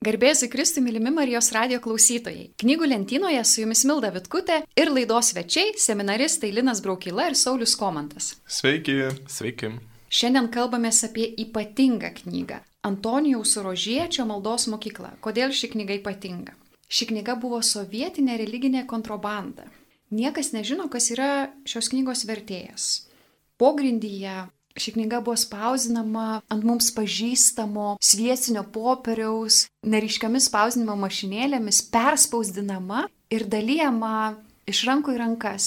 Garbėsiu Kristui, mylimi Marijos radio klausytojai. Knygų lentynoje su jumis Milda Vitkutė ir laidos svečiai - seminaristai Linas Braukila ir Saulis Komantas. Sveiki. Sveiki. Šiandien kalbamės apie ypatingą knygą - Antonijaus Rožiečio maldos mokykla. Kodėl ši knyga ypatinga? Ši knyga buvo sovietinė religinė kontrabanda. Niekas nežino, kas yra šios knygos vertėjas. Pogrindyje Ši knyga buvo spausdinama ant mums pažįstamo sviesinio popieriaus, neriškiamis spausdinimo mašinėlėmis, perspausdinama ir dalyjama iš rankų į rankas.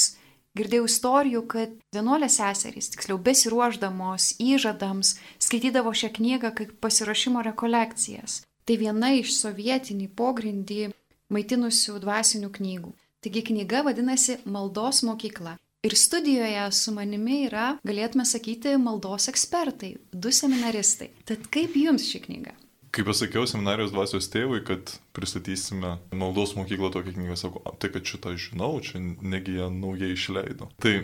Girdėjau istorijų, kad vienuolės seserys, tiksliau besiruoždamos įžadams, skaitydavo šią knygą kaip pasirašymo rekolekcijas. Tai viena iš sovietinį pogrindį maitinusių dvasinių knygų. Taigi knyga vadinasi Maldos mokykla. Ir studijoje su manimi yra, galėtume sakyti, maldos ekspertai, du seminaristai. Tad kaip jums ši knyga? Kaip pasakiau seminarijos dvasios tėvui, kad pristatysime maldos mokyklą tokią knygą, sako, tai kad šitą žinau, čia negi ją naujai išleido. Tai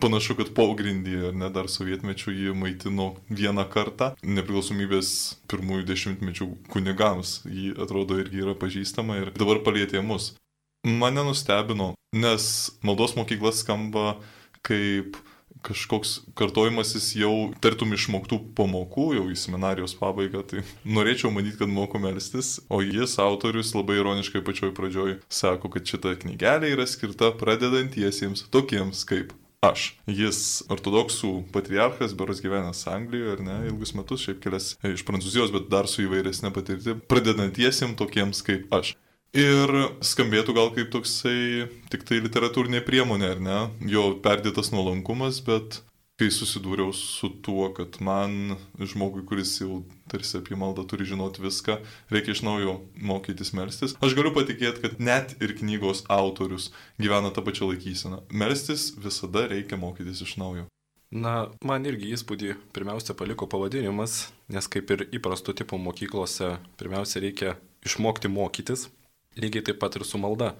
Panašu, kad pogrindyje, ar ne, dar sovietmečių jį maitino vieną kartą. Nepriklausomybės pirmųjų dešimtmečių kunigams jį atrodo irgi yra pažįstama ir dabar palėtė mus. Mane nustebino, nes maldos mokykla skamba kaip kažkoks kartojimasis jau tartum išmoktų pamokų, jau į seminarijos pabaigą, tai norėčiau manyti, kad moku melstis, o jis, autorius, labai ironiškai pačioj pradžioj sako, kad šita knygelė yra skirta pradedantiesiems, tokiems kaip aš. Jis ortodoksų patriarchas, beros gyvenęs Anglijoje, ar ne, ilgus metus, šiaip kelias iš Prancūzijos, bet dar su įvairesnė patirti, pradedantiesiems tokiems kaip aš. Ir skambėtų gal kaip toksai tik tai literatūrinė priemonė, ar ne? Jo perdėtas nuolankumas, bet kai susidūriau su tuo, kad man, žmogui, kuris jau tarsi apie maldą turi žinoti viską, reikia iš naujo mokytis melstis, aš galiu patikėti, kad net ir knygos autorius gyvena tą pačią laikyseną. Melstis visada reikia mokytis iš naujo. Na, man irgi įspūdį pirmiausia paliko pavadinimas, nes kaip ir įprasto tipo mokyklose, pirmiausia reikia išmokti mokytis, Lygiai taip pat ir su malda.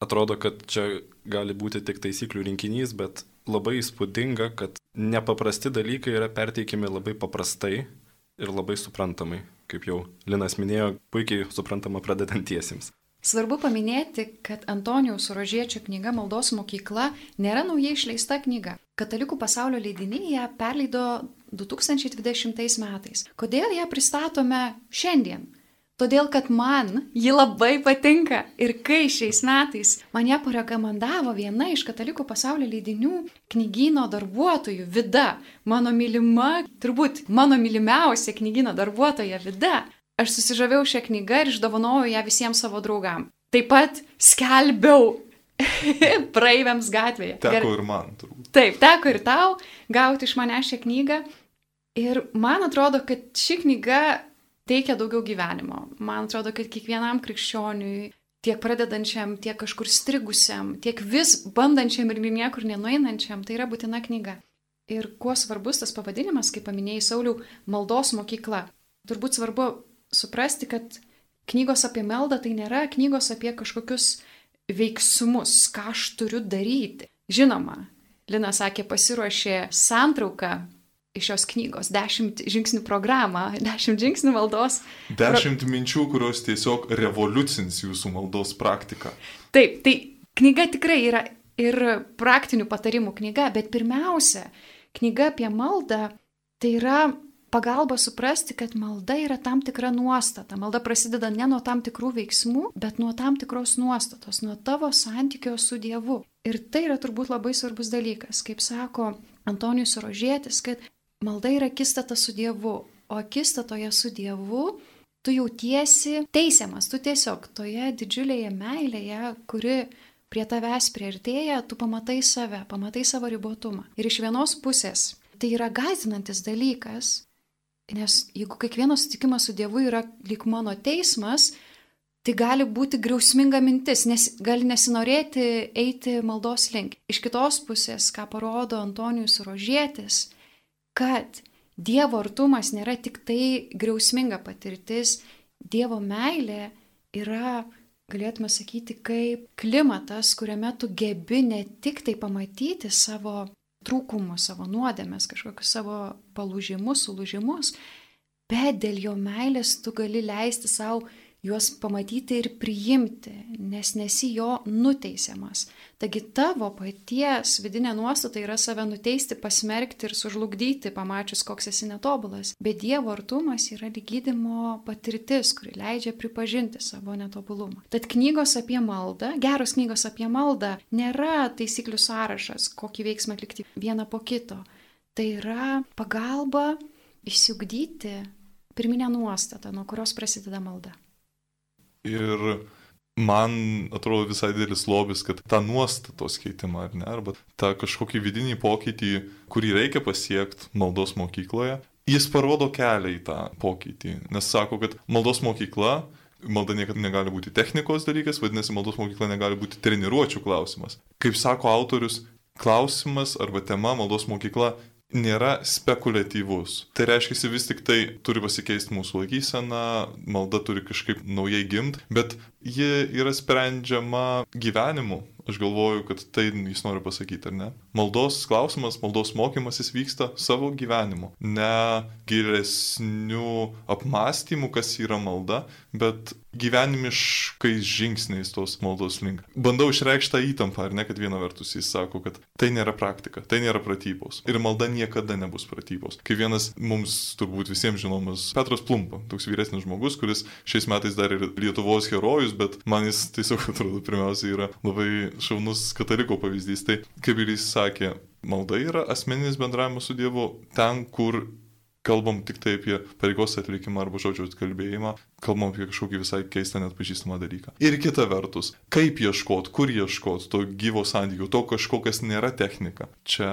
Atrodo, kad čia gali būti tik taisyklių rinkinys, bet labai įspūdinga, kad nepaprasti dalykai yra perteikiami labai paprastai ir labai suprantamai. Kaip jau Linas minėjo, puikiai suprantama pradedantiesiems. Svarbu paminėti, kad Antonijaus Rožiečio knyga Maldos mokykla nėra naujai išleista knyga. Katalikų pasaulio leidiniai ją perleido 2020 metais. Kodėl ją pristatome šiandien? Todėl, kad man ji labai patinka. Ir kai šiais metais man ją parekomendavo viena iš katalikų pasaulio leidinių knygyno darbuotojų, Vida, mano mylima, turbūt mano mylimiausia knygyno darbuotoja Vida, aš susižavėjau šią knygą ir išdovanojau ją visiems savo draugam. Taip pat skelbiau praeiviams gatvėje. Teko ir man, turbūt. Taip, teko ir tau gauti iš mane šią knygą. Ir man atrodo, kad ši knyga teikia daugiau gyvenimo. Man atrodo, kad kiekvienam krikščioniui, tiek pradedančiam, tiek kažkur strigusiam, tiek vis bandančiam ir niekur nenueinančiam, tai yra būtina knyga. Ir kuo svarbus tas pavadinimas, kaip paminėjai Sauliau, maldos mokykla. Turbūt svarbu suprasti, kad knygos apie meldą tai nėra knygos apie kažkokius veiksmus, ką aš turiu daryti. Žinoma, Lina sakė, pasiruošė santrauką iš šios knygos, dešimt žingsnių programą, dešimt žingsnių maldos. Dešimt minčių, kurios tiesiog revoliucins jūsų maldos praktiką. Taip, tai knyga tikrai yra ir praktinių patarimų knyga, bet pirmiausia, knyga apie maldą tai yra pagalba suprasti, kad malda yra tam tikra nuostata. Malda prasideda ne nuo tam tikrų veiksmų, bet nuo tam tikros nuostatos, nuo tavo santykio su Dievu. Ir tai yra turbūt labai svarbus dalykas, kaip sako Antonijus Rožėtis, kad Malda yra akistata su Dievu, o akistatoje su Dievu tu jautiesi teisiamas, tu tiesiog toje didžiulėje meilėje, kuri prie tavęs prieartėja, tu pamatai save, pamatai savo ribotumą. Ir iš vienos pusės tai yra gazinantis dalykas, nes jeigu kiekvienas sutikimas su Dievu yra lyg mano teismas, tai gali būti griausminga mintis, nes gali nesinorėti eiti maldos link. Iš kitos pusės, ką parodo Antonijus Rožėtis, kad Dievo artumas nėra tik tai griausminga patirtis, Dievo meilė yra, galėtume sakyti, kaip klimatas, kuriame tu gebi ne tik tai pamatyti savo trūkumus, savo nuodėmės, kažkokius savo palūžimus, sulūžimus, bet dėl jo meilės tu gali leisti savo juos pamatyti ir priimti, nes nesi jo nuteisiamas. Taigi tavo paties vidinė nuostata yra save nuteisti, pasmerkti ir sužlugdyti, pamačius, koks esi netobulas. Bet Dievo artumas yra lygydimo patirtis, kuri leidžia pripažinti savo netobulumą. Tad knygos apie maldą, geros knygos apie maldą, nėra taisyklių sąrašas, kokį veiksmą atlikti vieną po kito. Tai yra pagalba išsiugdyti pirminę nuostatą, nuo kurios prasideda malda. Ir man atrodo visai didelis lobis, kad tą nuostatos keitimą, ar ne, arba tą kažkokį vidinį pokytį, kurį reikia pasiekti maldos mokykloje, jis parodo kelią į tą pokytį. Nes sako, kad maldos mokykla, malda niekada negali būti technikos dalykas, vadinasi, maldos mokykla negali būti treniruočių klausimas. Kaip sako autorius, klausimas arba tema maldos mokykla nėra spekuliatyvus. Tai reiškia, vis tik tai turi pasikeisti mūsų laikysena, malda turi kažkaip naujai gimti, bet ji yra sprendžiama gyvenimu. Aš galvoju, kad tai jis nori pasakyti, ar ne? Maldos klausimas, maldos mokymasis vyksta savo gyvenimu. Ne gilesnių apmąstymų, kas yra malda, bet gyvenimiškais žingsniais tos maldos link. Bandau išreikšti tą įtampą, ar ne, kad viena vertus jis sako, kad tai nėra praktika, tai nėra pratybos. Ir malda niekada nebus pratybos. Kai vienas mums turbūt visiems žinomas Petras Plumpa, toks vyresnis žmogus, kuris šiais metais dar ir Lietuvos herojus, bet man jis tiesiog atrodo pirmiausia yra labai šaunus kataliko pavyzdys. Tai kaip ir jis sakė, malda yra asmeninis bendravimas su Dievu ten, kur kalbam tik tai apie pareigos atlikimą arba žodžio atkalbėjimą, kalbam apie kažkokį visai keistą net pažįstamą dalyką. Ir kita vertus, kaip ieškot, kur ieškot to gyvo santykių, to kažko, kas nėra technika. Čia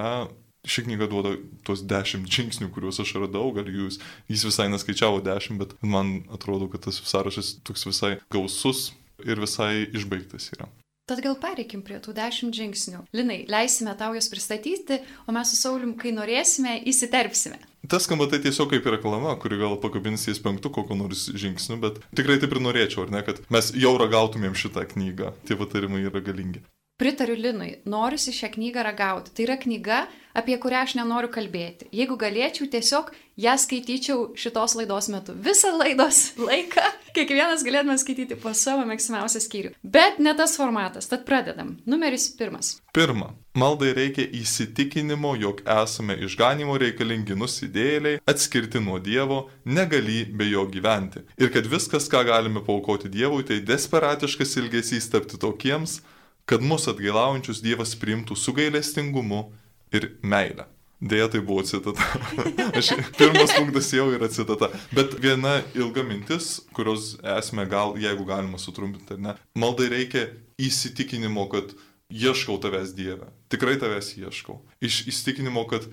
ši knyga duoda tuos dešimt žingsnių, kuriuos aš radau, gal jūs, jis visai neskaičiavo dešimt, bet man atrodo, kad tas sąrašas toks visai gausus ir visai išbaigtas yra. Tad gal pereikim prie tų dešimt žingsnių. Linai, leisime tau juos pristatyti, o mes su Saulim, kai norėsime, įsiterpsime. Tas skamba tai tiesiog kaip reklama, kuri gal pakabins ties penktų kokio nors žingsnių, bet tikrai taip ir norėčiau, ar ne, kad mes jau ragautumėm šitą knygą. Tie patarimai yra galingi. Pritariu Linui, norisi šią knygą ragauti. Tai yra knyga, apie kurią aš nenoriu kalbėti. Jeigu galėčiau, tiesiog ją skaityčiau šitos laidos metu. Visą laidos laiką kiekvienas galėtume skaityti po savo mėgstamiausią skyrių. Bet ne tas formatas, tad pradedam. Numeris pirmas. Pirma. Maldai reikia įsitikinimo, jog esame išganimo reikalingi nusidėliai, atskirti nuo Dievo, negali be jo gyventi. Ir kad viskas, ką galime paukoti Dievui, tai desperatiškas ilgesys tapti tokiems, kad mus atgailaujančius Dievas priimtų su gailestingumu ir meilę. Deja, tai buvo citata. Aš, pirmas punktas jau yra citata. Bet viena ilga mintis, kurios esmė gal, jeigu galima sutrumpinti, ar ne. Maldai reikia įsitikinimo, kad ieškau tavęs Dieve. Tikrai tavęs ieškau. Iš įsitikinimo, kad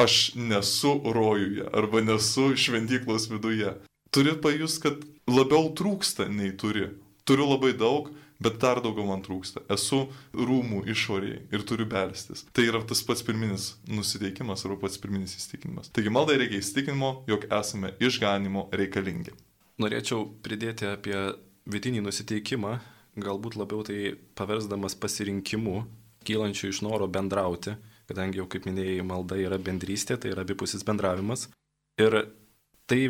aš nesu rojuje arba nesu šventyklos viduje. Turi pajus, kad labiau trūksta nei turi. Turiu labai daug, bet dar daugiau man trūksta. Esu rūmų išoriai ir turiu belstis. Tai yra tas pats pirminis nusiteikimas arba pats pirminis įstikinimas. Taigi maldai reikia įstikinimo, jog esame išganimo reikalingi. Norėčiau pridėti apie vidinį nusiteikimą, galbūt labiau tai paversdamas pasirinkimu, kylančiu iš noro bendrauti, kadangi jau kaip minėjai, malda yra bendrystė, tai yra abipusis bendravimas. Ir tai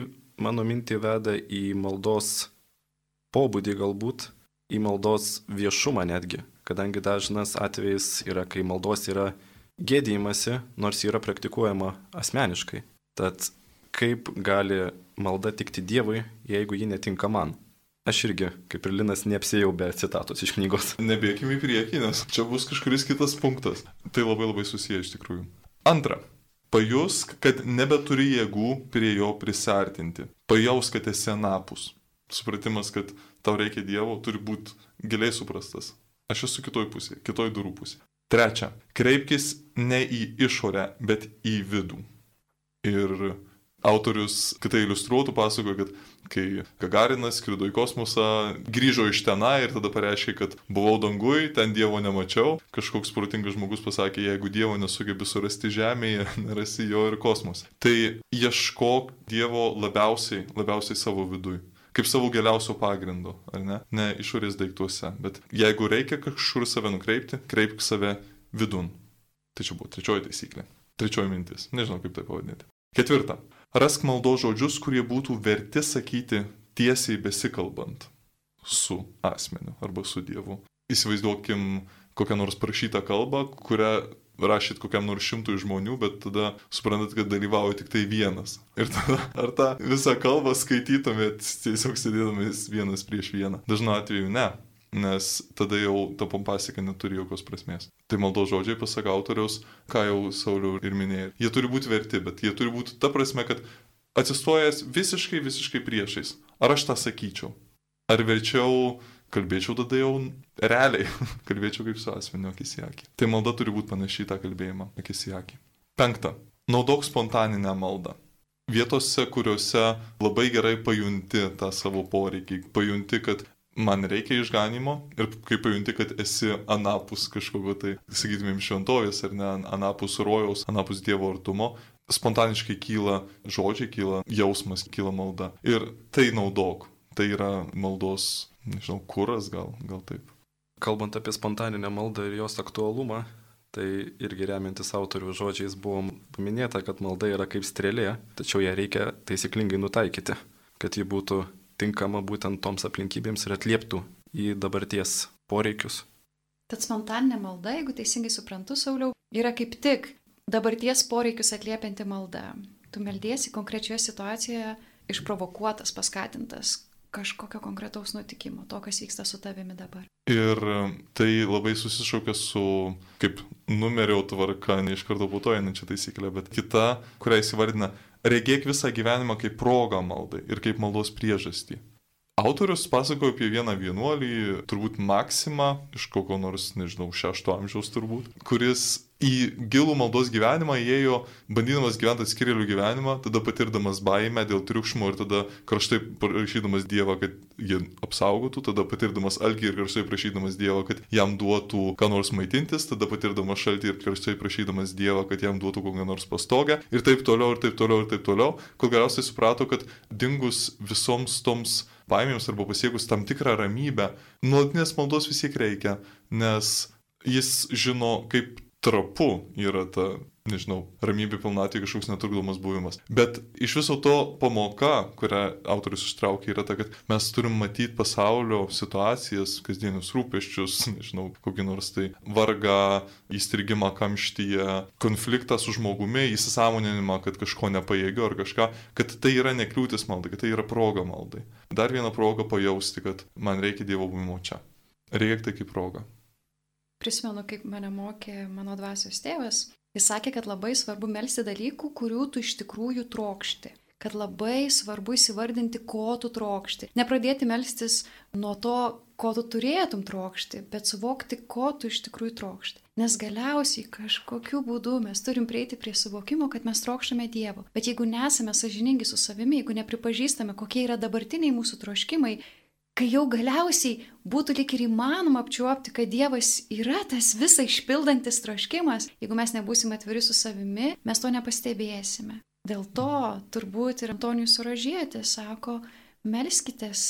mano mintį veda į maldos pobūdį galbūt, į maldos viešumą netgi, kadangi dažnas atvejis yra, kai maldos yra gėdėjimasi, nors yra praktikuojama asmeniškai. Tad kaip gali malda tikti Dievui, jeigu ji netinka man? Aš irgi, kaip ir Linas, neapsėjau be citatos iš knygos. Nebėgime į priekį, nes čia bus kažkuris kitas punktas. Tai labai labai susiję iš tikrųjų. Antra. Pajusk, kad nebeturi jėgų prie jo prisartinti. Pajaus, kad esi anapus. Supratimas, kad tau reikia Dievo, turi būti giliai suprastas. Aš esu kitoj pusėje, kitoj durų pusėje. Trečia, kreipkis ne į išorę, bet į vidų. Ir autorius kitai iliustruotų pasakoja, kad kai Gagarinas skrido į kosmosą, grįžo iš tenai ir tada pareiškė, kad buvau dangui, ten Dievo nemačiau. Kažkoks protingas žmogus pasakė, jeigu Dievo nesugebi surasti Žemėje, nerasi jo ir kosmose. Tai ieškok Dievo labiausiai, labiausiai savo vidui kaip savo geriausio pagrindo, ar ne? Ne išorės daiktuose. Bet jeigu reikia kažkur save nukreipti, kreipk save vidun. Tai čia buvo trečioji taisyklė. Trečioji mintis. Nežinau, kaip tai pavadinti. Ketvirta. Rask maldo žodžius, kurie būtų verti sakyti tiesiai besikalbant. su asmeniu arba su Dievu. Įsivaizduokim kokią nors prašytą kalbą, kurią rašyt kokiam nors šimtui žmonių, bet tada suprantat, kad dalyvauja tik tai vienas. Ir tada ar tą visą kalbą skaitytumėt tiesiog sėdėdamis vienas prieš vieną? Dažnu atveju ne, nes tada jau ta pompasika neturi jokios prasmės. Tai maldo žodžiai, pasak autoriaus, ką jau Sauliau ir minėjai. Jie turi būti verti, bet jie turi būti ta prasme, kad atsistojęs visiškai, visiškai priešais. Ar aš tą sakyčiau? Ar verčiau kalbėčiau tada jau realiai, kalbėčiau kaip su asmeniu akis į akį. Tai malda turi būti panašiai tą kalbėjimą akis į akį. Penkta. Naudok spontaninę maldą. Vietose, kuriuose labai gerai pajunti tą savo poreikį, pajunti, kad man reikia išganimo ir kai pajunti, kad esi anapus kažkokio tai, sakytumėm, šventovės ar ne, anapus rojaus, anapus Dievo artumo, spontaniškai kyla žodžiai, kyla jausmas, kyla malda. Ir tai naudok. Tai yra maldos nežinau, kuras gal, gal taip. Kalbant apie spontaninę maldą ir jos aktualumą, tai irgi remiantis autorių žodžiais buvo paminėta, kad malda yra kaip strėlė, tačiau ją reikia taisyklingai nutaikyti, kad ji būtų tinkama būtent toms aplinkybėms ir atlieptų į dabarties poreikius. Tad spontaninė malda, jeigu teisingai suprantu, Sauliau, yra kaip tik dabarties poreikius atliepianti malda. Tu meldiesi konkrečioje situacijoje išprovokuotas, paskatintas, kažkokio konkretaus nutikimo, to, kas vyksta su tavimi dabar. Ir tai labai susišaukia su, kaip numerio tvarka, ne iš karto putojančia taisyklė, bet kita, kurią įsivardina, regėk visą gyvenimą kaip progą maldai ir kaip maldos priežastį. Autorius pasakojo apie vieną vienuolį, turbūt Maksimą, iš kokio nors, nežinau, šešto amžiaus turbūt, kuris į gilų maldos gyvenimą įėjo, bandydamas gyventi atskirėlių gyvenimą, tada patirdamas baimę dėl triukšmo ir tada kraštai prašydamas Dievą, kad jį apsaugotų, tada patirdamas alkį ir kraštai prašydamas Dievą, kad jam duotų ką nors maitintis, tada patirdamas šaltį ir kraštai prašydamas Dievą, kad jam duotų kokią nors pastogę ir taip toliau, ir taip toliau, ir taip toliau, kol galiausiai suprato, kad dingus visoms toms baimėms arba pasiekus tam tikrą ramybę, nuolatinės maldos vis tiek reikia, nes jis žino, kaip trapu yra ta, nežinau, ramybė pilnatvė kažkoks netrukdomas buvimas. Bet iš viso to pamoka, kurią autorius ištraukė, yra ta, kad mes turim matyti pasaulio situacijas, kasdienius rūpeščius, nežinau, kokį nors tai vargą, įstrigimą kamštyje, konfliktą su žmogumi, įsisamoninimą, kad kažko nepajėgiu ar kažką, kad tai yra nekliūtis maldai, kad tai yra proga maldai. Dar viena proga pajausti, kad man reikia Dievo buvimo čia. Reikia tai kaip proga. Prisimenu, kaip mane mokė mano dvasios tėvas. Jis sakė, kad labai svarbu melsti dalykų, kurių tu iš tikrųjų trokšti. Kad labai svarbu įsivardinti, ko tu trokšti. Nepradėti melstis nuo to, ko tu turėtum trokšti, bet suvokti, ko tu iš tikrųjų trokšti. Nes galiausiai kažkokiu būdu mes turim prieiti prie suvokimo, kad mes trokštame Dievo. Bet jeigu nesame sažiningi su savimi, jeigu nepripažįstame, kokie yra dabartiniai mūsų troškimai, kai jau galiausiai būtų lik ir įmanoma apčiuopti, kad Dievas yra tas visą išpildantis troškimas, jeigu mes nebūsime atviri su savimi, mes to nepastebėsime. Dėl to turbūt ir Antonijus Suražėtė sako, melskitės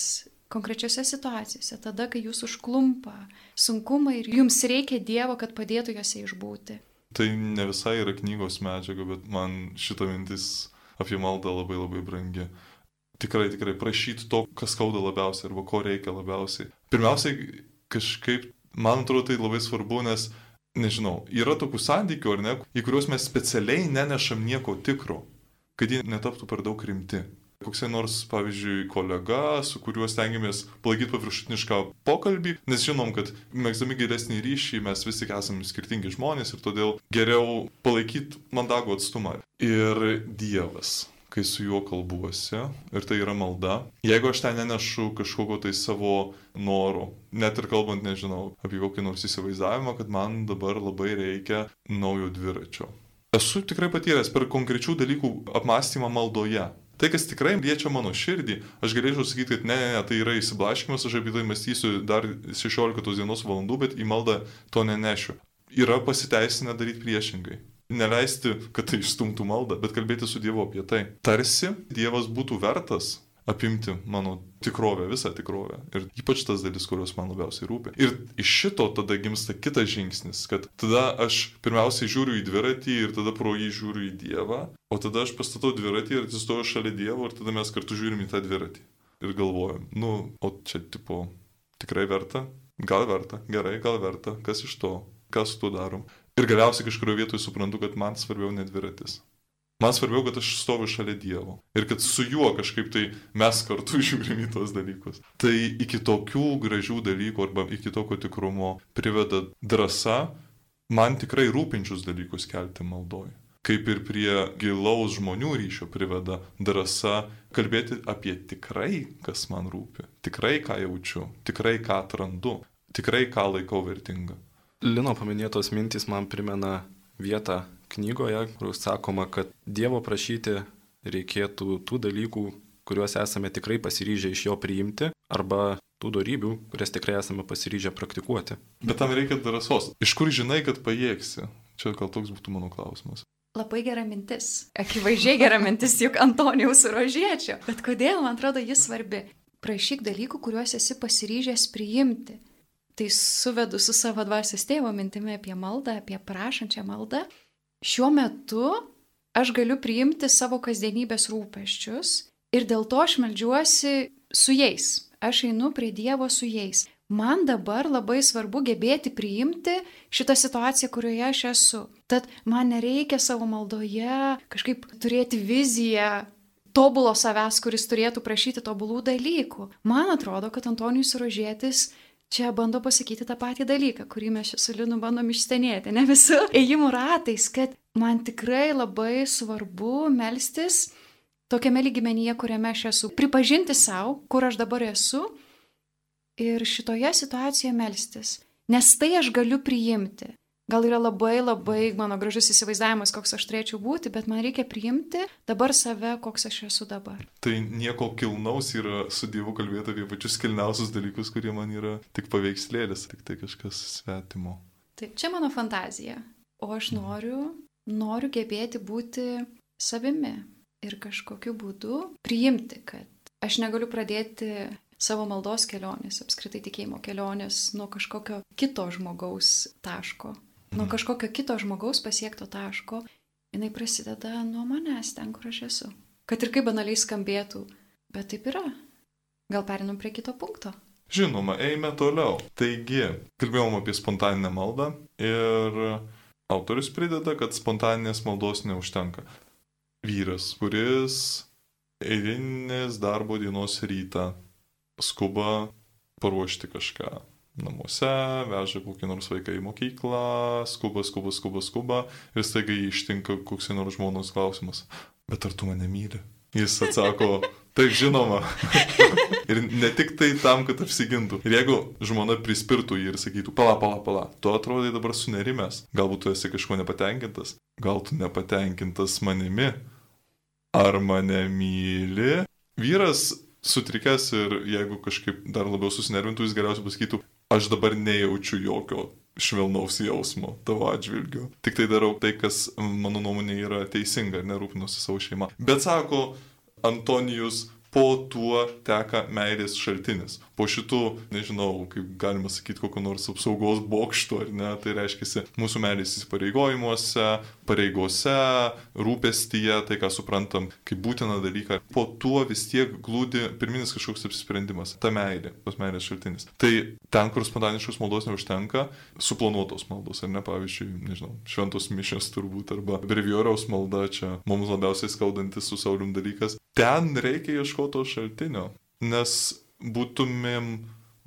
konkrečiose situacijose, tada, kai jūs užklumpa sunkumai ir jums reikia Dievo, kad padėtų juose išbūti. Tai ne visai yra knygos medžiaga, bet man šita mintis apie maldą labai labai brangi tikrai, tikrai prašyti to, kas skauda labiausiai arba ko reikia labiausiai. Pirmiausiai, kažkaip, man atrodo, tai labai svarbu, nes, nežinau, yra tokių santykių, ar ne, į kuriuos mes specialiai nenešam nieko tikro, kad jie netaptų per daug rimti. Koksai nors, pavyzdžiui, kolega, su kuriuo stengiamės palaikyti paviršutinišką pokalbį, nes žinom, kad mėgdami geresnį ryšį mes vis tik esame skirtingi žmonės ir todėl geriau palaikyti mandagų atstumą. Ir Dievas kai su juo kalbuosi ir tai yra malda. Jeigu aš ten nenešu kažkokio tai savo noro, net ir kalbant, nežinau, apie kokį nors įsivaizdavimą, kad man dabar labai reikia naujo dviračio. Esu tikrai patyręs per konkrečių dalykų apmąstymą maldoje. Tai, kas tikrai liečia mano širdį, aš galėčiau sakyti, kad ne, ne, ne, tai yra įsiblaškimas, aš apie tai mąstysiu dar 16 dienos valandų, bet į maldą to nenešiu. Yra pasiteisinę daryti priešingai neleisti, kad tai išstumtų maldą, bet kalbėti su Dievu apie tai. Tarsi Dievas būtų vertas apimti mano tikrovę, visą tikrovę. Ir ypač tas dalis, kurios man labiausiai rūpi. Ir iš šito tada gimsta kitas žingsnis, kad tada aš pirmiausiai žiūriu į dviratį ir tada pro jį žiūriu į Dievą, o tada aš pastatau dviratį ir atsistoju šalia Dievo ir tada mes kartu žiūrim į tą dviratį. Ir galvojam, nu, o čia tipo Tikrai verta? Gal verta, gerai, gal verta, kas iš to, kas su tuo darom. Ir galiausiai kažkurioje vietoje suprantu, kad man svarbiau ne dviratis. Man svarbiau, kad aš stoviu šalia Dievo. Ir kad su juo kažkaip tai mes kartu žiūrim į tos dalykus. Tai iki tokių gražių dalykų arba iki tokio tikrumo priveda drąsa man tikrai rūpinčius dalykus kelti maldoj. Kaip ir prie gilaus žmonių ryšio priveda drąsa kalbėti apie tikrai, kas man rūpi, tikrai ką jaučiu, tikrai ką atrandu, tikrai ką laikau vertinga. Lino paminėtos mintys man primena vietą knygoje, kur sakoma, kad Dievo prašyti reikėtų tų dalykų, kuriuos esame tikrai pasiryžę iš jo priimti, arba tų darybių, kurias tikrai esame pasiryžę praktikuoti. Bet tam reikia drąsos. Iš kur žinai, kad pajėgsi? Čia gal toks būtų mano klausimas. Labai gera mintis. Akivaizdžiai gera mintis juk Antonijaus rožiečio. Bet kodėl, man atrodo, jis svarbi? Prašyk dalykų, kuriuos esi pasiryžęs priimti tai suvedu su savo dvasios tėvo mintimi apie maldą, apie prašančią maldą. Šiuo metu aš galiu priimti savo kasdienybės rūpeščius ir dėl to aš melžiuosi su jais. Aš einu prie Dievo su jais. Man dabar labai svarbu gebėti priimti šitą situaciją, kurioje aš esu. Tad man nereikia savo maldoje kažkaip turėti viziją tobulo savęs, kuris turėtų prašyti tobulų dalykų. Man atrodo, kad Antonijus Rožėtis čia bando pasakyti tą patį dalyką, kurį mes su Linu bandom išstenėti, ne visų ėjimų ratais, kad man tikrai labai svarbu melstis tokiame lygmenyje, kuriame aš esu, pripažinti savo, kur aš dabar esu ir šitoje situacijoje melstis, nes tai aš galiu priimti. Gal yra labai labai mano gražus įsivaizdavimas, koks aš turėčiau būti, bet man reikia priimti dabar save, koks aš esu dabar. Tai nieko kilnaus yra su Dievu kalbėti apie pačius kilniausius dalykus, kurie man yra tik paveikslėlis, tik tai kažkas svetimo. Taip, čia mano fantazija. O aš noriu, noriu gebėti būti savimi ir kažkokiu būdu priimti, kad aš negaliu pradėti savo maldos kelionės, apskritai tikėjimo kelionės nuo kažkokio kito žmogaus taško nuo kažkokio kito žmogaus pasiekto taško, jinai prasideda nuo manęs ten, kur aš esu. Kad ir kaip banaliai skambėtų, bet taip yra. Gal perinam prie kito punkto? Žinoma, eime toliau. Taigi, kalbėjom apie spontaninę maldą ir autorius prideda, kad spontaninės maldos neužtenka. Vyras, kuris eilinės darbo dienos rytą skuba paruošti kažką, namuose, veža kokį nors vaiką į mokyklą, skuba, skuba, skuba, skuba ir staiga jį ištinka koks nors žmonos klausimas. Bet ar tu mane myli? Jis atsako, taip žinoma. ir ne tik tai tam, kad apsigintų. Ir jeigu žmona prispirtų jį ir sakytų, pala, pala, pala, tu atrodai dabar sunerimęs, galbūt tu esi kažko nepatenkintas, gal tu nepatenkintas manimi, ar mane myli? Vyras sutrikęs ir jeigu kažkaip dar labiau susinervintų, jis geriausiai pasakytų, aš dabar nejaučiu jokio švelnaus jausmo tavo atžvilgiu. Tik tai darau tai, kas mano nuomonė yra teisinga ir nerūpinuosi savo šeimą. Bet sako Antonijus, po tuo teka meilės šaltinis. Po šitų, nežinau, kaip galima sakyti, kokio nors apsaugos bokšto, ar ne, tai reiškia mūsų meilės įsipareigojimuose, pareigose, rūpestyje, tai ką suprantam kaip būtiną dalyką. Po tuo vis tiek glūdi pirminis kažkoks apsisprendimas - ta meilė, tos meilės šaltinis. Tai ten, kur spontaniškos maldos neužtenka, suplanuotos maldos, ar ne, pavyzdžiui, nežinau, šventos mišės turbūt, arba brevioriaus malda čia mums labiausiai skaudantis su saulium dalykas. Ten reikia ieškoti ieško to šaltinio, nes būtumėm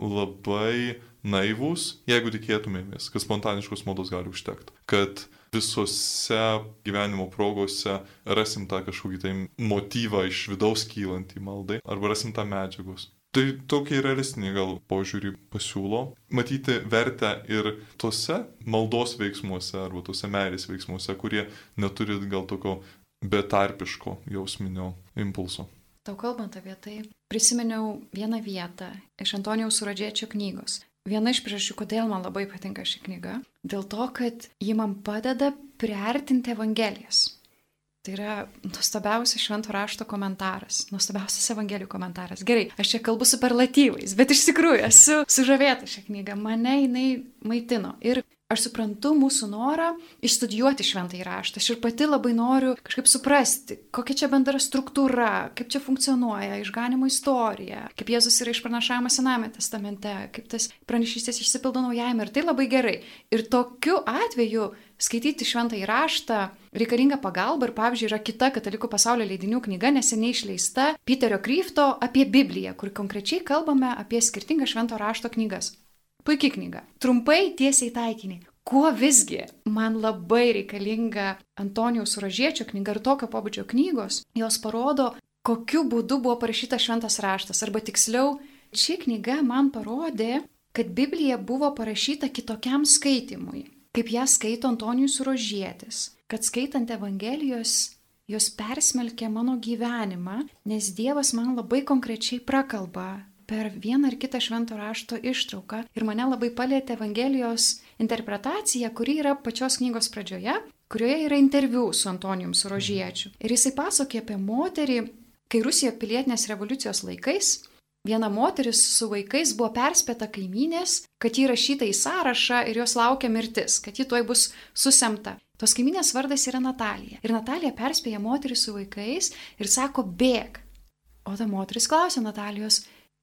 labai naivūs, jeigu tikėtumėmės, kad spontaniškos maldos gali užtekti. Kad visose gyvenimo progose rasim tą kažkokį tai motyvą iš vidaus kylantį maldai, arba rasim tą medžiagos. Tai tokį realistinį gal požiūrį pasiūlo. Matyti vertę ir tose maldos veiksmuose arba tose meilės veiksmuose, kurie neturi gal tokio betarpiško jausminio impulso. Tau kalbant apie tai, prisiminiau vieną vietą iš Antonijaus Suradžiečio knygos. Viena iš priežasčių, kodėl man labai patinka ši knyga, dėl to, kad ji man padeda priartinti Evangelijas. Tai yra nuostabiausias švento rašto komentaras, nuostabiausias Evangelijų komentaras. Gerai, aš čia kalbu superlatyvais, bet iš tikrųjų esu sužavėta šią knygą, mane jinai maitino. Ir aš suprantu mūsų norą išstudijuoti šventąjį raštą. Aš ir pati labai noriu kažkaip suprasti, kokia čia bendra struktūra, kaip čia funkcionuoja išganimo istorija, kaip Jėzus yra išpranašavimas Sename testamente, kaip tas pranašystės išsipildo naujajame ir tai labai gerai. Ir tokiu atveju skaityti šventąjį raštą reikalinga pagalba ir pavyzdžiui yra kita katalikų pasaulio leidinių knyga neseniai išleista Peterio Kryfto apie Bibliją, kur konkrečiai kalbame apie skirtingas švento rašto knygas. Puikiai knyga. Trumpai, tiesiai taikiniai. Kuo visgi man labai reikalinga Antonijaus Rožiečio knyga ir tokio pobūdžio knygos, jos parodo, kokiu būdu buvo parašytas šventas raštas. Arba tiksliau, ši knyga man parodė, kad Biblija buvo parašyta kitokiam skaitimui, kaip ją skaito Antonijus Rožietis, kad skaitant Evangelijos jos persmelkė mano gyvenimą, nes Dievas man labai konkrečiai prakalba per vieną ar kitą švento rašto ištrauką ir mane labai palėtė Evangelijos interpretacija, kuri yra pačios knygos pradžioje, kurioje yra interviu su Antonijum Surožiečiu. Ir jisai pasakė apie moterį, kai Rusija pilietinės revoliucijos laikais Viena moteris su vaikais buvo perspėta kaiminės, kad ji rašyta į sąrašą ir jos laukia mirtis, kad ji tuoj bus susemta. Tos kaiminės vardas yra Natalija. Ir Natalija perspėja moterį su vaikais ir sako, bėg. O ta moteris klausia Natalijos,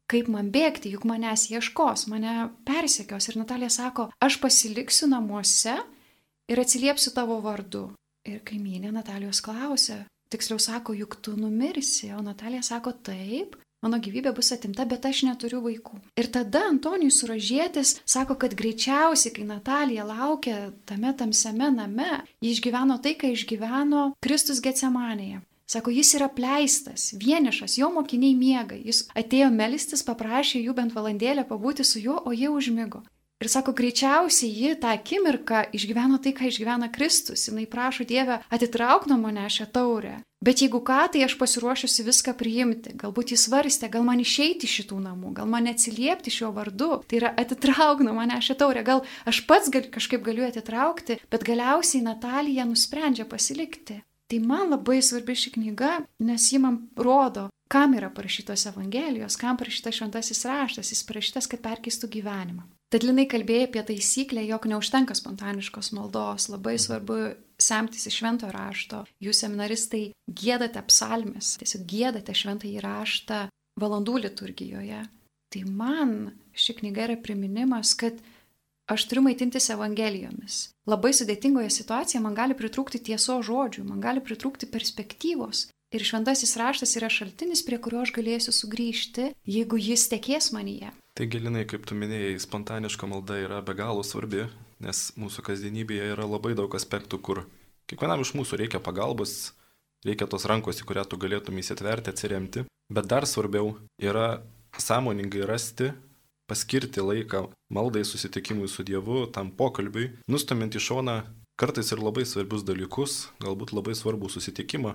kaip man bėgti, juk manęs ieškos, mane persekios. Ir Natalija sako, aš pasiliksiu namuose ir atsiliepsiu tavo vardu. Ir kaimynė Natalijos klausia, tiksliau sako, juk tu numirsi, o Natalija sako, taip, mano gyvybė bus atimta, bet aš neturiu vaikų. Ir tada Antonijus Suražėtis sako, kad greičiausiai, kai Natalija laukia tame tamsiame name, ji išgyveno tai, ką išgyveno Kristus Getsemanėje. Sako, jis yra pleistas, vienišas, jo mokiniai miega. Jis atėjo melistis, paprašė jų bent valandėlę pabūti su juo, o jie užmigo. Ir sako, greičiausiai ji tą akimirką išgyveno tai, ką išgyvena Kristus. Jis prašo Dievę, atitrauk nuo mane šią taurę. Bet jeigu ką, tai aš pasiruošusi viską priimti. Galbūt jis svarstė, gal man išeiti iš šitų namų, gal man neatsiliepti šiuo vardu. Tai yra atitrauk nuo mane šią taurę. Gal aš pats gal, kažkaip galiu atitraukti, bet galiausiai Natalija nusprendžia pasilikti. Tai man labai svarbi ši knyga, nes ji man rodo, kam yra parašytos Evangelijos, kam parašytas šventasis raštas, jis parašytas, kad perkeistų gyvenimą. Tad Linai kalbėjo apie taisyklę, jog neužtenka spontaniškos maldos, labai svarbu semtis iš švento rašto. Jūs seminaristai gėdate psalmes, tiesiog gėdate šventąjį raštą valandų liturgijoje. Tai man ši knyga yra priminimas, kad aš turiu maitintis Evangelijomis. Labai sudėtingoje situacijoje man gali pritrūkti tieso žodžių, man gali pritrūkti perspektyvos. Ir šventasis raštas yra šaltinis, prie kurio aš galėsiu sugrįžti, jeigu jis tekės manyje. Taigi, Linai, kaip tu minėjai, spontaniška malda yra be galo svarbi, nes mūsų kasdienybėje yra labai daug aspektų, kur kiekvienam iš mūsų reikia pagalbos, reikia tos rankos, į kurią tu galėtum įsitverti, atsiremti. Bet dar svarbiau yra sąmoningai rasti paskirti laiką maldai susitikimui su Dievu, tam pokalbiui, nustumint į šoną kartais ir labai svarbius dalykus, galbūt labai svarbų susitikimą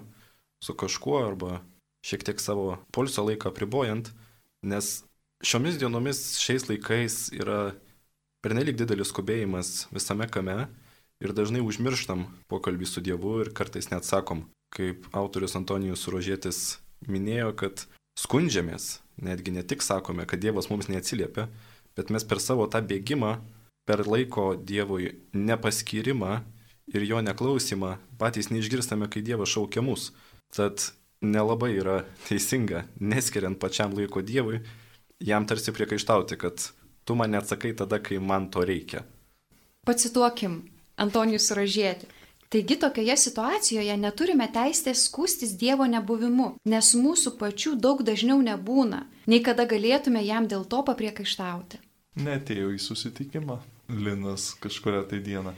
su kažkuo arba šiek tiek savo polsio laiką apribojant, nes šiomis dienomis šiais laikais yra pernelik didelis skubėjimas visame kame ir dažnai užmirštam pokalbį su Dievu ir kartais net sakom, kaip autorius Antonijus Rožėtis minėjo, kad skundžiamės, netgi ne tik sakome, kad Dievas mums neatsiliepia, bet mes per savo tą bėgimą, per laiko Dievui nepaskyrimą ir jo neklausimą patys neišgirstame, kai Dievas šaukia mus. Tad nelabai yra teisinga, neskiriant pačiam laiko Dievui, jam tarsi priekaištauti, kad tu man neatsakai tada, kai man to reikia. Pacituokim Antonijus Ražėti. Taigi tokioje situacijoje neturime teisės skūstis Dievo nebuvimu, nes mūsų pačių daug dažniau nebūna, nei kada galėtume jam dėl to papriekaištauti. Netėjau į susitikimą Linas kažkuria tai dieną.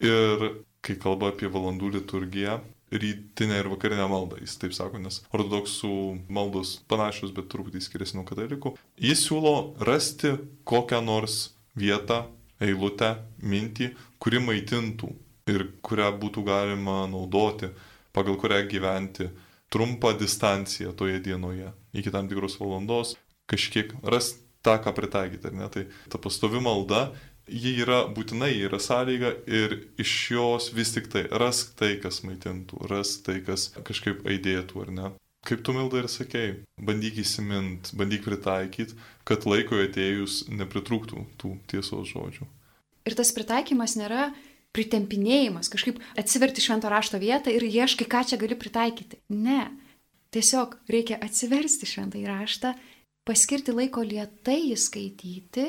Ir kai kalba apie valandų liturgiją, rytinę ir vakarinę maldą, jis taip sako, nes ortodoksų maldos panašios, bet truputį skiriasi nuo katalikų. Jis siūlo rasti kokią nors vietą, eilutę, mintį, kuri maitintų ir kurią būtų galima naudoti, pagal kurią gyventi trumpą distanciją toje dienoje, iki tam tikros valandos, kažkiek ras tą, ką pritaikyti, ne? Tai ta pastovi malda, ji yra būtinai, yra sąlyga ir iš jos vis tik tai rask tai, kas maitintų, rask tai, kas kažkaip aidėtų, ar ne? Kaip tu milda ir sakei, bandyk įsimint, bandyk pritaikyti, kad laiko atėjus nepritrūktų tų tiesos žodžių. Ir tas pritaikymas nėra pritempinėjimas, kažkaip atsiverti švento rašto vietą ir ieškai, ką čia gali pritaikyti. Ne. Tiesiog reikia atsiversti šventą raštą, paskirti laiko lietai įskaityti,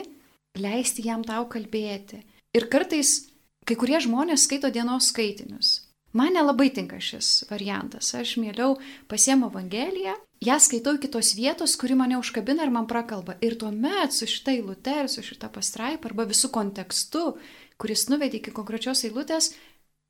leisti jam tau kalbėti. Ir kartais kai kurie žmonės skaito dienos skaitinius. Man nelabai tinka šis variantas. Aš mieliau pasiemu Evangeliją, ją skaitau kitos vietos, kuri mane užkabina ir man prakalba. Ir tuomet su šitą eilutę ir su šitą pastraipą arba visų kontekstu, kuris nuvedė iki konkrečios eilutės,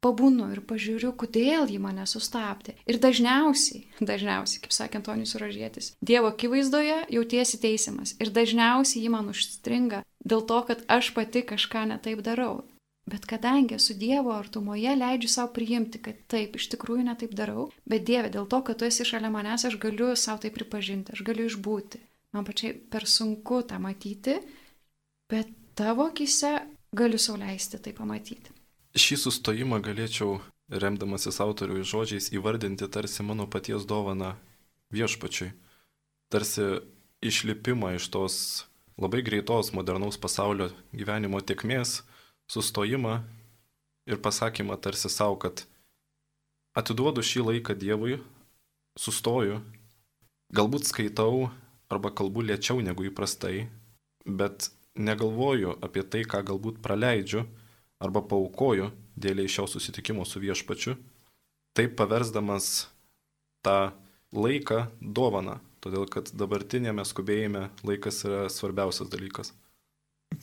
pabūnu ir pažiūriu, kodėl jį mane sustabdė. Ir dažniausiai, dažniausiai, kaip sakė Antonijus Rožėtis, Dievo akivaizdoje jautiesi teisiamas. Ir dažniausiai jį man užstringa dėl to, kad aš pati kažką netaip darau. Bet kadangi esu Dievo artumoje, leidžiu savo priimti, kad taip, iš tikrųjų netaip darau, bet Dieve, dėl to, kad tu esi šalia manęs, aš galiu savo tai pripažinti, aš galiu išbūti. Man pačiai per sunku tą matyti, bet tavo akise galiu sauliaisti tai pamatyti. Šį sustojimą galėčiau, remdamasis autorių žodžiais, įvardinti tarsi mano paties dovana viešpačiui. Tarsi išlipimą iš tos labai greitos modernaus pasaulio gyvenimo tiekmės sustojimą ir pasakymą tarsi savo, kad atiduodu šį laiką Dievui, sustoju, galbūt skaitau arba kalbu lėčiau negu įprastai, bet negalvoju apie tai, ką galbūt praleidžiu arba paukoju dėliai šio susitikimo su viešpačiu, taip paversdamas tą laiką dovaną, todėl kad dabartinėme skubėjime laikas yra svarbiausias dalykas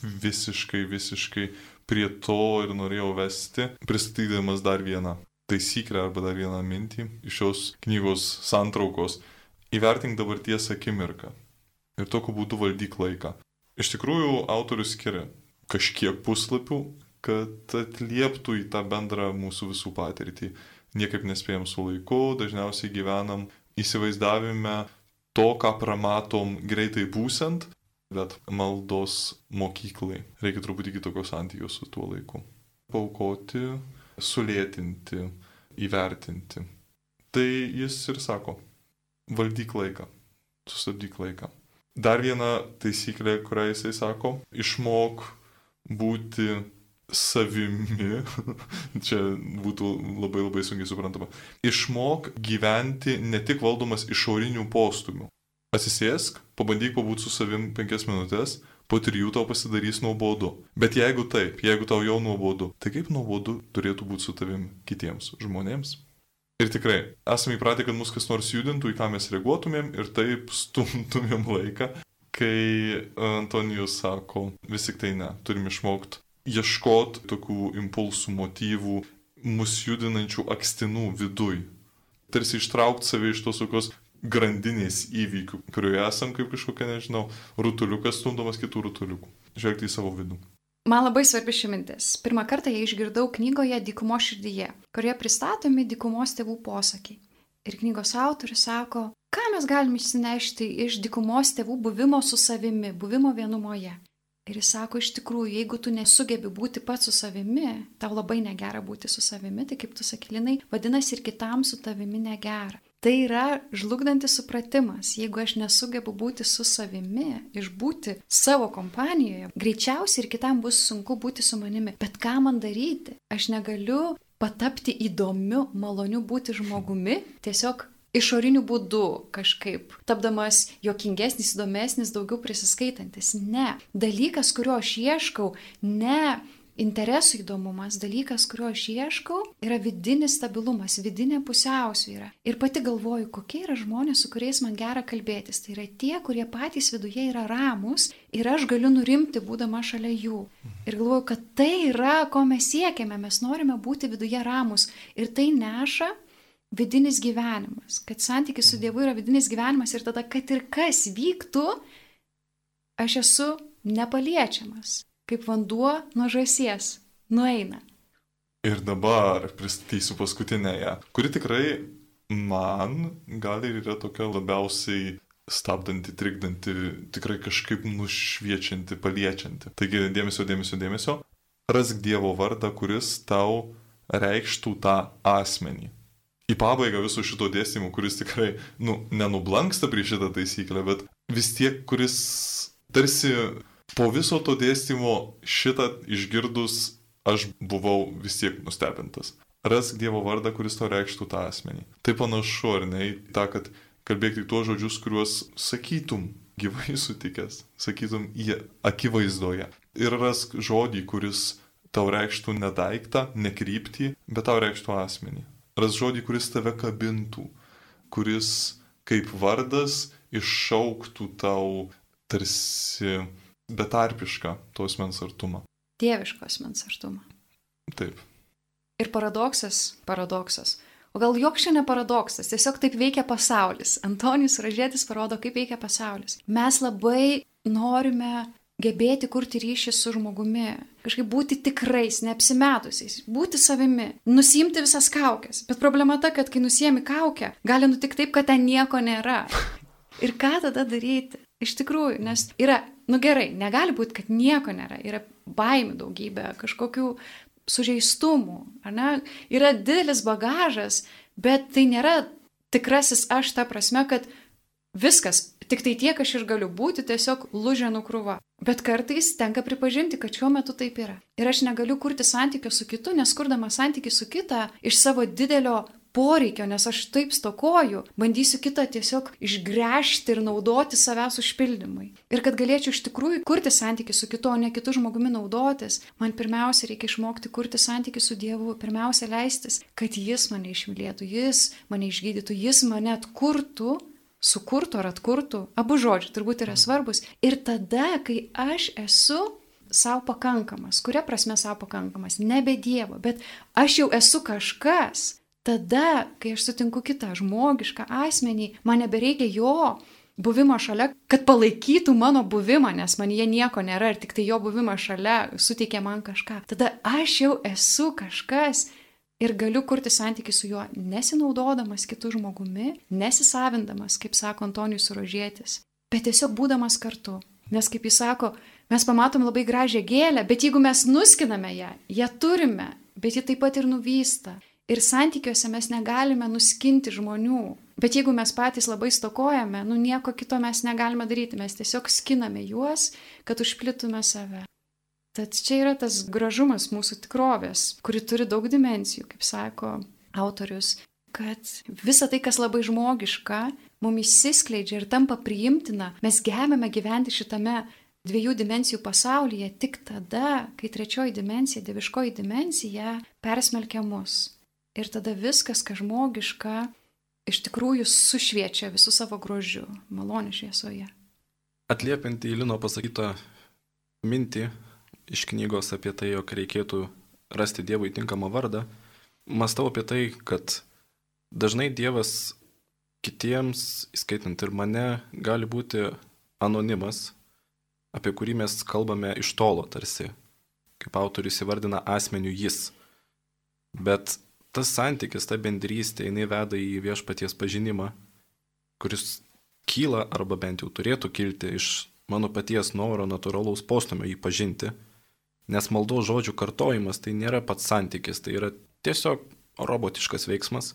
visiškai, visiškai prie to ir norėjau vesti, pristatydamas dar vieną taisyklę arba dar vieną mintį iš šios knygos santraukos. Įvertink dabarties akimirką ir tokiu būdu valdyk laiką. Iš tikrųjų, autorius skiria kažkiek puslapių, kad atlieptų į tą bendrą mūsų visų patirtį. Niekaip nespėjom su laiku, dažniausiai gyvenam įsivaizdavime to, ką pramatom greitai būsant, bet maldos mokyklai reikia truputį kitokio santykio su tuo laiku. Paukoti, sulėtinti, įvertinti. Tai jis ir sako, valdyk laiką, sustabdyk laiką. Dar viena taisyklė, kurią jisai sako, išmok būti savimi, čia būtų labai labai sunkiai suprantama, išmok gyventi ne tik valdomas išorinių postumių, Atsisėsk, pabandyk pabūti su savim penkias minutės, po trijų tau pasidarys nuobodu. Bet jeigu taip, jeigu tau jau nuobodu, tai kaip nuobodu turėtų būti su tavim kitiems žmonėms? Ir tikrai, esame įpratę, kad mus kas nors judintų, į ką mes reaguotumėm ir taip stumtumėm laiką, kai Antonijus sako, vis tik tai ne, turim išmokti ieškoti tokių impulsų, motyvų, mus judinančių akstinų viduj. Tarsi ištraukti save iš tos tokios grandinės įvykių, kurioje esam kaip kažkokia, nežinau, rutuliukas stumdomas kitų rutuliukų. Žvelgti į savo vidų. Man labai svarbi ši mintis. Pirmą kartą ją išgirdau knygoje Dykumo širdyje, kurioje pristatomi dykumos tėvų posakiai. Ir knygos autorius sako, ką mes galime išsinešti iš dykumos tėvų buvimo su savimi, buvimo vienumoje. Ir jis sako, iš tikrųjų, jeigu tu nesugebi būti pats su savimi, tau labai negera būti su savimi, tai kaip tu sakilinai, vadinasi ir kitam su tavimi negera. Tai yra žlugdantis supratimas. Jeigu aš nesugebu būti su savimi, išbūti savo kompanijoje, greičiausiai ir kitam bus sunku būti su manimi. Bet ką man daryti? Aš negaliu patapti įdomiu, maloniu būti žmogumi, tiesiog išoriniu būdu kažkaip, tapdamas jokingesnis, įdomesnis, daugiau prisiskaitantis. Ne. Dalykas, kurio aš ieškau, ne interesų įdomumas, dalykas, kurio aš ieškau, yra vidinis stabilumas, vidinė pusiausvyrą. Ir pati galvoju, kokie yra žmonės, su kuriais man gera kalbėtis. Tai yra tie, kurie patys viduje yra ramus ir aš galiu nurimti, būdama šalia jų. Ir galvoju, kad tai yra, ko mes siekiame, mes norime būti viduje ramus. Ir tai neša vidinis gyvenimas, kad santykis su Dievu yra vidinis gyvenimas ir tada, kad ir kas vyktų, aš esu nepaliečiamas kaip vanduo nuo žasies nueina. Ir dabar pristatysiu paskutinėje, kuri tikrai man gal ir yra tokia labiausiai stabdanti, trikdanti, tikrai kažkaip nušviečianti, paliečianti. Taigi dėmesio, dėmesio, dėmesio. Rask Dievo vardą, kuris tau reikštų tą asmenį. Į pabaigą viso šito dėstymo, kuris tikrai, nu, nenublanksta prieš šitą taisyklę, bet vis tiek, kuris tarsi po viso to dėstymo šitą išgirdus aš buvau vis tiek nustebintas. Rask Dievo vardą, kuris tau reikštų tą asmenį. Tai panašu, ar ne, į tą, kad kalbėk tik tuos žodžius, kuriuos sakytum gyvai sutikęs, sakytum į akivaizdoje. Ir rask žodį, kuris tau reikštų ne daiktą, ne kryptį, bet tau reikštų asmenį. Rask žodį, kuris tave kabintų, kuris kaip vardas iššauktų tau tarsi betarpišką to asmens artumą. Dieviško asmens artumą. Taip. Ir paradoksas, paradoksas. O gal joks čia ne paradoksas, tiesiog taip veikia pasaulis. Antonijus Ražėtis parodo, kaip veikia pasaulis. Mes labai norime gebėti kurti ryšį su žmogumi, kažkaip būti tikrais, neapsimetusiais, būti savimi, nusimti visas kaukės. Bet problema ta, kad kai nusiemi kaukę, gali nutikti taip, kad ten nieko nėra. Ir ką tada daryti? Iš tikrųjų, nes yra, nu gerai, negali būti, kad nieko nėra, yra baimių daugybė, kažkokių sužeistumų, ar ne? Yra didelis bagažas, bet tai nėra tikrasis aš ta prasme, kad viskas, tik tai tiek aš ir galiu būti tiesiog lūženų krūva. Bet kartais tenka pripažinti, kad šiuo metu taip yra. Ir aš negaliu kurti santykių su kitu, nes kurdama santykių su kita iš savo didelio poreikio, nes aš taip stokoju, bandysiu kitą tiesiog išgręžti ir naudoti savęs užpildymui. Ir kad galėčiau iš tikrųjų kurti santykių su kitu, o ne kitų žmogumi naudotis, man pirmiausia reikia išmokti kurti santykių su Dievu, pirmiausia leistis, kad Jis mane išmylėtų, Jis mane išgydytų, Jis mane atkurtų sukurtų ar atkurtų, abu žodžiai turbūt yra svarbus. Ir tada, kai aš esu savo pakankamas, kuria prasme savo pakankamas, nebe Dievo, bet aš jau esu kažkas, tada, kai aš sutinku kitą žmogišką asmenį, man nebereikia jo buvimo šalia, kad palaikytų mano buvimą, nes man jie nieko nėra ir tik tai jo buvimas šalia suteikia man kažką. Tada aš jau esu kažkas ir galiu kurti santykių su juo, nesinaudodamas kitų žmogumi, nesisavindamas, kaip sako Antonijus Surožėtis, bet tiesiog būdamas kartu. Nes kaip jis sako, mes pamatom labai gražią gėlę, bet jeigu mes nuskiname ją, ją turime, bet ji taip pat ir nuvysta. Ir santykiuose mes negalime nuskinti žmonių. Bet jeigu mes patys labai stokojame, nu nieko kito mes negalime daryti, mes tiesiog skiname juos, kad užplitume save. Tad čia yra tas gražumas mūsų tikrovės, kuri turi daug dimensijų, kaip sako autorius, kad visa tai, kas labai žmogiška, mums įsiskleidžia ir tampa priimtina, mes gebame gyventi šitame dviejų dimensijų pasaulyje tik tada, kai trečioji dimensija, dieviškoji dimensija persmelkia mus. Ir tada viskas, kas žmogiška, iš tikrųjų sušviečia visų savo grožiu, malonė šviesoje. Atliepiant į Lino pasakytą mintį iš knygos apie tai, jog reikėtų rasti Dievui tinkamą vardą, mastau apie tai, kad dažnai Dievas kitiems, įskaitant ir mane, gali būti anonimas, apie kurį mes kalbame iš tolo tarsi, kaip autorius įvardina asmenių jis. Bet tas santykis, ta bendrystė, jinai veda į viešpaties pažinimą, kuris kyla arba bent jau turėtų kilti iš mano paties noro natūralaus postumio jį pažinti, nes maldo žodžių kartojimas tai nėra pats santykis, tai yra tiesiog robotiškas veiksmas,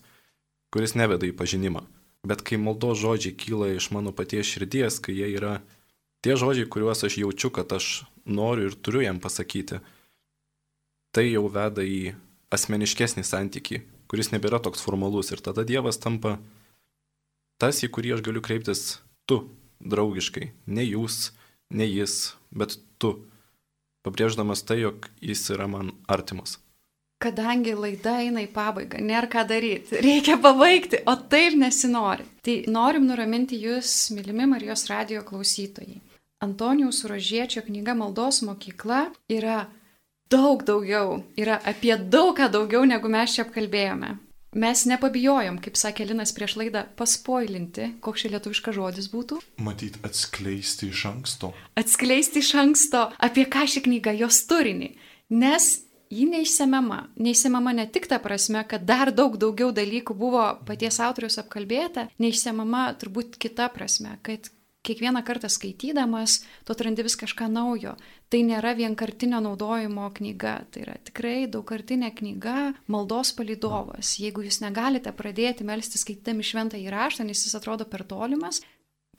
kuris neveda į pažinimą. Bet kai maldo žodžiai kyla iš mano paties širdies, kai jie yra tie žodžiai, kuriuos aš jaučiu, kad aš noriu ir turiu jam pasakyti, tai jau veda į asmeniškesnį santykį, kuris nebėra toks formalus ir tada Dievas tampa tas, į kurį aš galiu kreiptis tu, draugiškai, ne jūs, ne jis, bet tu, pabrėždamas tai, jog jis yra man artimas. Kadangi laida eina į pabaigą, nėra ką daryti, reikia pabaigti, o taip nesinori. Tai norim nuraminti jūs, mylimi Marijos radio klausytojai. Antonijaus Rožiečio knyga Maldos mokykla yra daug daugiau, yra apie daug ką daugiau, negu mes čia apkalbėjome. Mes nepabijojom, kaip sakė Linas prieš laidą, paspoilinti, koks čia lietuviškas žodis būtų. Matyt, atskleisti iš anksto. Atskleisti iš anksto, apie ką ši knyga, jos turinį. Nes ji neišsemiama. Neišsemiama ne tik ta prasme, kad dar daug daugiau dalykų buvo paties autorius apkalbėta, neišsemiama turbūt kita prasme, kad kiekvieną kartą skaitydamas, tu atrandi vis kažką naujo. Tai nėra vienkartinio naudojimo knyga, tai yra tikrai daugkartinė knyga, maldos palidovas. Jeigu jūs negalite pradėti melstį skaitydami šventą įraštą, nes jis atrodo per tolimas,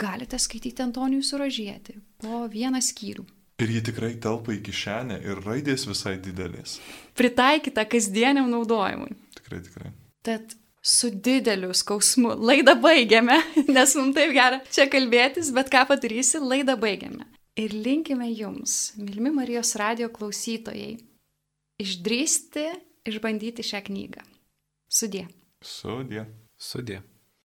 galite skaityti Antonijų suražėti po vieną skyrių. Ir ji tikrai telpa į kišenę ir raidės visai didelės. Pritaikyta kasdieniam naudojimui. Tikrai, tikrai. Tad su dideliu skausmu laidą baigiame, nes mums taip gera čia kalbėtis, bet ką padarysi, laidą baigiame. Ir linkime jums, Milmi Marijos radio klausytojai, išdrysti, išbandyti šią knygą. Sudė. Sudė. Sudė.